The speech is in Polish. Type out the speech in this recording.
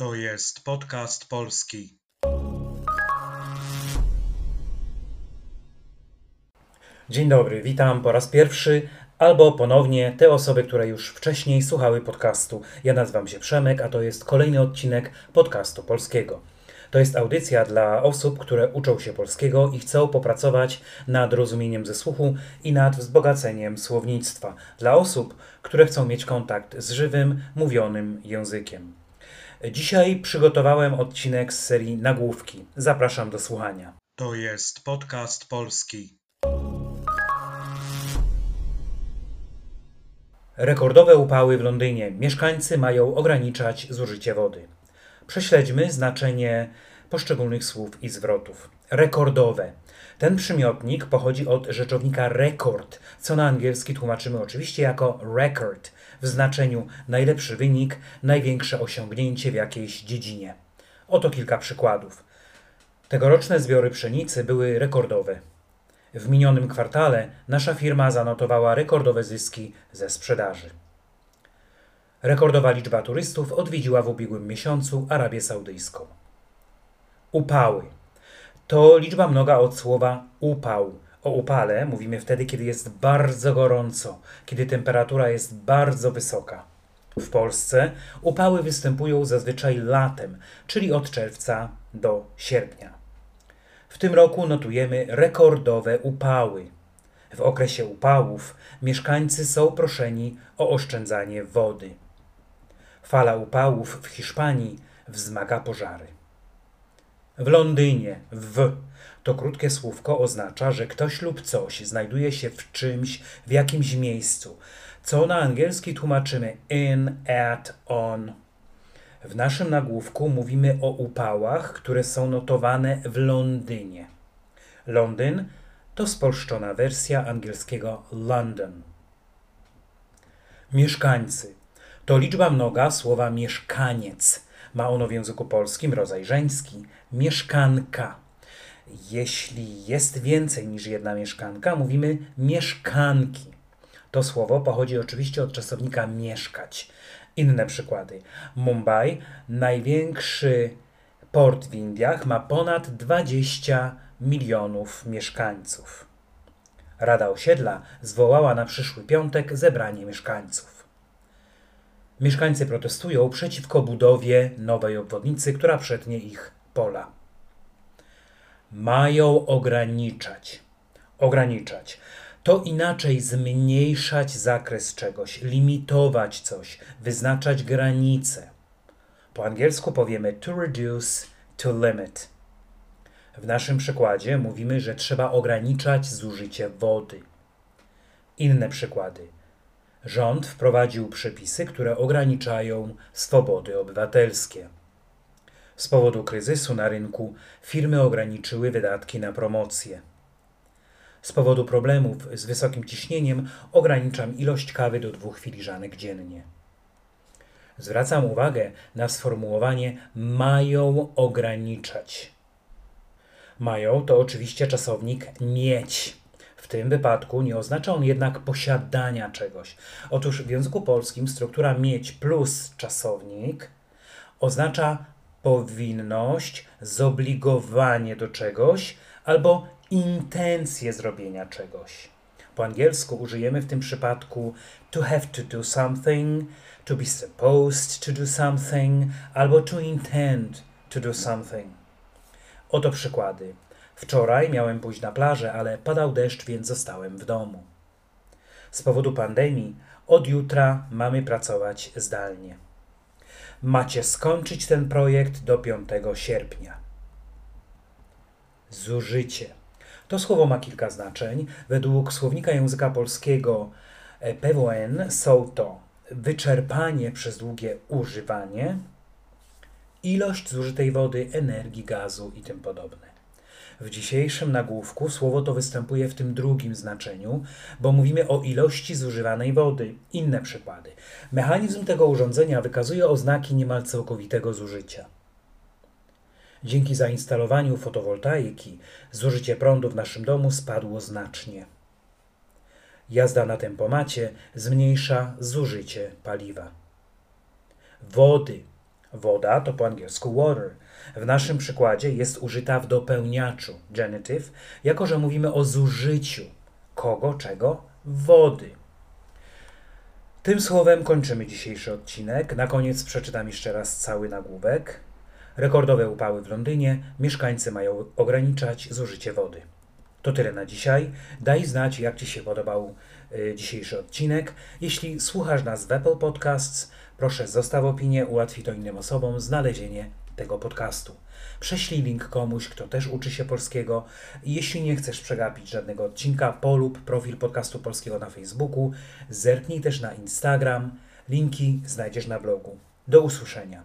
To jest podcast polski. Dzień dobry, witam po raz pierwszy albo ponownie te osoby, które już wcześniej słuchały podcastu. Ja nazywam się Przemek, a to jest kolejny odcinek podcastu polskiego. To jest audycja dla osób, które uczą się polskiego i chcą popracować nad rozumieniem ze słuchu i nad wzbogaceniem słownictwa. Dla osób, które chcą mieć kontakt z żywym, mówionym językiem. Dzisiaj przygotowałem odcinek z serii Nagłówki. Zapraszam do słuchania. To jest podcast polski. Rekordowe upały w Londynie. Mieszkańcy mają ograniczać zużycie wody. Prześledźmy znaczenie poszczególnych słów i zwrotów. Rekordowe. Ten przymiotnik pochodzi od rzeczownika rekord, co na angielski tłumaczymy oczywiście jako record w znaczeniu najlepszy wynik, największe osiągnięcie w jakiejś dziedzinie. Oto kilka przykładów. Tegoroczne zbiory pszenicy były rekordowe. W minionym kwartale nasza firma zanotowała rekordowe zyski ze sprzedaży. Rekordowa liczba turystów odwiedziła w ubiegłym miesiącu Arabię Saudyjską. Upały. To liczba mnoga od słowa upał. O upale mówimy wtedy, kiedy jest bardzo gorąco, kiedy temperatura jest bardzo wysoka. W Polsce upały występują zazwyczaj latem, czyli od czerwca do sierpnia. W tym roku notujemy rekordowe upały. W okresie upałów mieszkańcy są proszeni o oszczędzanie wody. Fala upałów w Hiszpanii wzmaga pożary. W Londynie w to krótkie słówko oznacza, że ktoś lub coś znajduje się w czymś, w jakimś miejscu, co na angielski tłumaczymy in, at, on. W naszym nagłówku mówimy o upałach, które są notowane w Londynie. Londyn to spolszczona wersja angielskiego London. Mieszkańcy to liczba mnoga słowa mieszkaniec. Ma ono w języku polskim rodzaj żeński mieszkanka. Jeśli jest więcej niż jedna mieszkanka, mówimy mieszkanki. To słowo pochodzi oczywiście od czasownika mieszkać. Inne przykłady. Mumbai, największy port w Indiach, ma ponad 20 milionów mieszkańców. Rada Osiedla zwołała na przyszły piątek zebranie mieszkańców. Mieszkańcy protestują przeciwko budowie nowej obwodnicy, która przetnie ich pola. Mają ograniczać. Ograniczać. To inaczej zmniejszać zakres czegoś, limitować coś, wyznaczać granice. Po angielsku powiemy to reduce, to limit. W naszym przykładzie mówimy, że trzeba ograniczać zużycie wody. Inne przykłady. Rząd wprowadził przepisy, które ograniczają swobody obywatelskie. Z powodu kryzysu na rynku firmy ograniczyły wydatki na promocję. Z powodu problemów z wysokim ciśnieniem ograniczam ilość kawy do dwóch filiżanek dziennie. Zwracam uwagę na sformułowanie mają ograniczać. Mają to oczywiście czasownik mieć. W tym wypadku nie oznacza on jednak posiadania czegoś. Otóż w języku polskim struktura mieć plus czasownik oznacza powinność, zobligowanie do czegoś albo intencję zrobienia czegoś. Po angielsku użyjemy w tym przypadku to have to do something, to be supposed to do something albo to intend to do something. Oto przykłady. Wczoraj miałem pójść na plażę, ale padał deszcz, więc zostałem w domu. Z powodu pandemii od jutra mamy pracować zdalnie. Macie skończyć ten projekt do 5 sierpnia. Zużycie. To słowo ma kilka znaczeń. Według słownika języka polskiego e, PWN są to wyczerpanie przez długie używanie, ilość zużytej wody, energii, gazu i tym podobne. W dzisiejszym nagłówku słowo to występuje w tym drugim znaczeniu, bo mówimy o ilości zużywanej wody. Inne przykłady. Mechanizm tego urządzenia wykazuje oznaki niemal całkowitego zużycia. Dzięki zainstalowaniu fotowoltaiki zużycie prądu w naszym domu spadło znacznie. Jazda na tempomacie zmniejsza zużycie paliwa. Wody. Woda to po angielsku water. W naszym przykładzie jest użyta w dopełniaczu genitive, jako że mówimy o zużyciu kogo, czego? Wody. Tym słowem kończymy dzisiejszy odcinek. Na koniec przeczytam jeszcze raz cały nagłówek. Rekordowe upały w Londynie. Mieszkańcy mają ograniczać zużycie wody. To tyle na dzisiaj. Daj znać, jak Ci się podobał y, dzisiejszy odcinek. Jeśli słuchasz nas w Apple Podcasts, proszę zostaw opinię, ułatwi to innym osobom znalezienie tego podcastu. Prześlij link komuś, kto też uczy się polskiego. Jeśli nie chcesz przegapić żadnego odcinka, polub profil podcastu polskiego na Facebooku. Zerknij też na Instagram. Linki znajdziesz na blogu. Do usłyszenia.